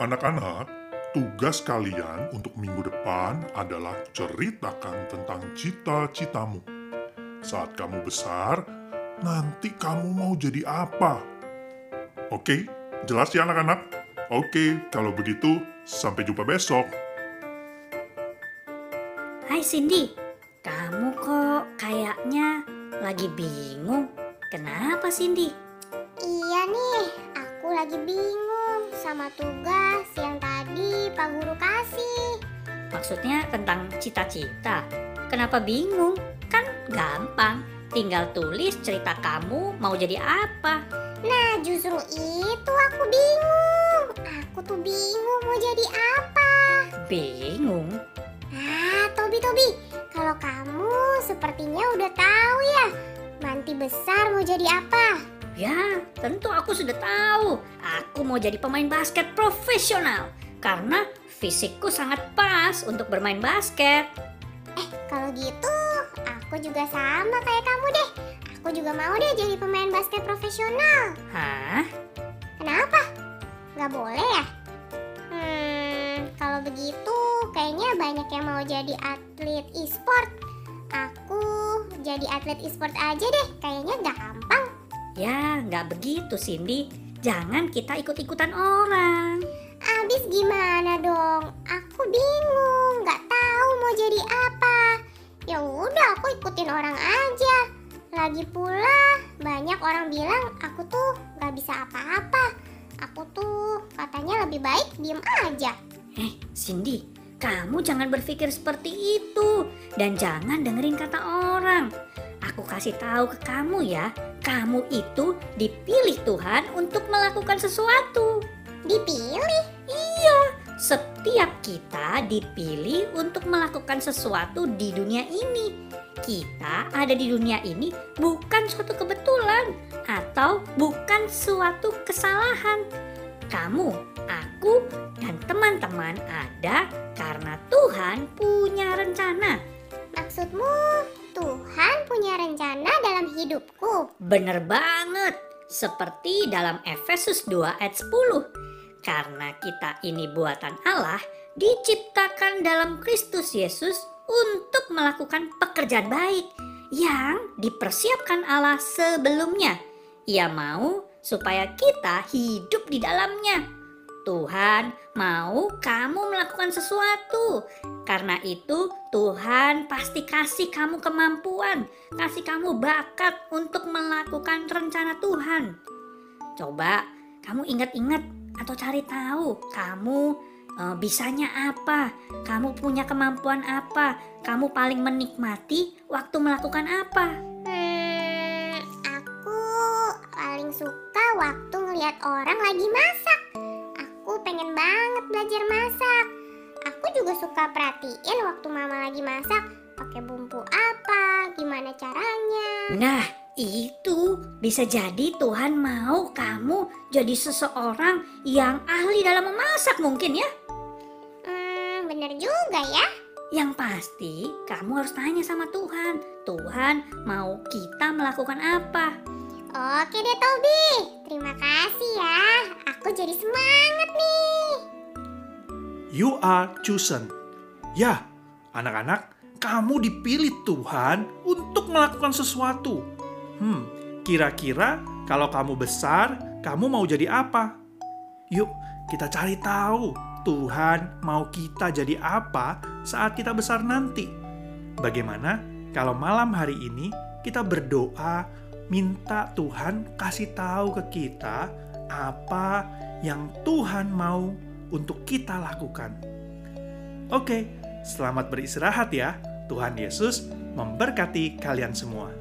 Anak-anak, tugas kalian untuk minggu depan adalah ceritakan tentang cita-citamu. Saat kamu besar, nanti kamu mau jadi apa? Oke, jelas ya anak-anak? Oke, kalau begitu sampai jumpa besok. Hai Cindy, kamu kok kayaknya lagi bingung. Kenapa Cindy? Iya nih, aku lagi bingung sama tugas yang tadi Pak Guru kasih. Maksudnya tentang cita-cita. Kenapa bingung? Kan gampang. Tinggal tulis cerita kamu mau jadi apa. Nah, justru itu aku bingung. Aku tuh bingung mau jadi apa. Bingung? Ah, Tobi Tobi, kalau kamu sepertinya udah tahu ya, nanti besar mau jadi apa? Ya, tentu aku sudah tahu. Aku mau jadi pemain basket profesional. Karena fisikku sangat pas untuk bermain basket. Eh, kalau gitu, aku juga sama kayak kamu deh. Aku juga mau deh jadi pemain basket profesional. Hah? Kenapa? Gak boleh ya? Hmm, kalau begitu kayaknya banyak yang mau jadi atlet e-sport. Aku jadi atlet e-sport aja deh, kayaknya gampang. Ya, nggak begitu Cindy. Jangan kita ikut-ikutan orang. Abis gimana dong? Aku bingung, nggak tahu mau jadi apa. Ya udah, aku ikutin orang aja. Lagi pula banyak orang bilang aku tuh nggak bisa apa-apa. Aku tuh katanya lebih baik diem aja. Eh, Cindy, kamu jangan berpikir seperti itu dan jangan dengerin kata orang. Aku kasih tahu ke kamu ya, kamu itu dipilih Tuhan untuk melakukan sesuatu. Dipilih? Iya, setiap kita dipilih untuk melakukan sesuatu di dunia ini. Kita ada di dunia ini bukan suatu kebetulan atau bukan suatu kesalahan. Kamu, aku, dan teman-teman ada karena Tuhan punya rencana. Maksudmu Tuhan punya rencana dalam hidupku? Bener banget, seperti dalam Efesus 2 ayat 10. Karena kita ini buatan Allah, diciptakan dalam Kristus Yesus untuk melakukan pekerjaan baik yang dipersiapkan Allah sebelumnya. Ia mau supaya kita hidup di dalamnya. Tuhan mau kamu melakukan sesuatu. Karena itu Tuhan pasti kasih kamu kemampuan, kasih kamu bakat untuk melakukan rencana Tuhan. Coba kamu ingat-ingat atau cari tahu kamu uh, bisanya apa, kamu punya kemampuan apa, kamu paling menikmati waktu melakukan apa. Hmm, aku paling suka waktu ngeliat orang lagi masak. Pengen banget belajar masak. Aku juga suka perhatiin waktu mama lagi masak, pakai bumbu apa, gimana caranya. Nah, itu bisa jadi Tuhan mau kamu jadi seseorang yang ahli dalam memasak mungkin ya. Hmm, bener juga ya. Yang pasti kamu harus tanya sama Tuhan. Tuhan mau kita melakukan apa? Oke deh Tobi, terima kasih ya. Aku jadi semangat nih. You are chosen. Ya, anak-anak, kamu dipilih Tuhan untuk melakukan sesuatu. Hmm, kira-kira kalau kamu besar, kamu mau jadi apa? Yuk, kita cari tahu Tuhan mau kita jadi apa saat kita besar nanti. Bagaimana kalau malam hari ini kita berdoa minta Tuhan kasih tahu ke kita apa yang Tuhan mau untuk kita lakukan. Oke, selamat beristirahat ya. Tuhan Yesus memberkati kalian semua.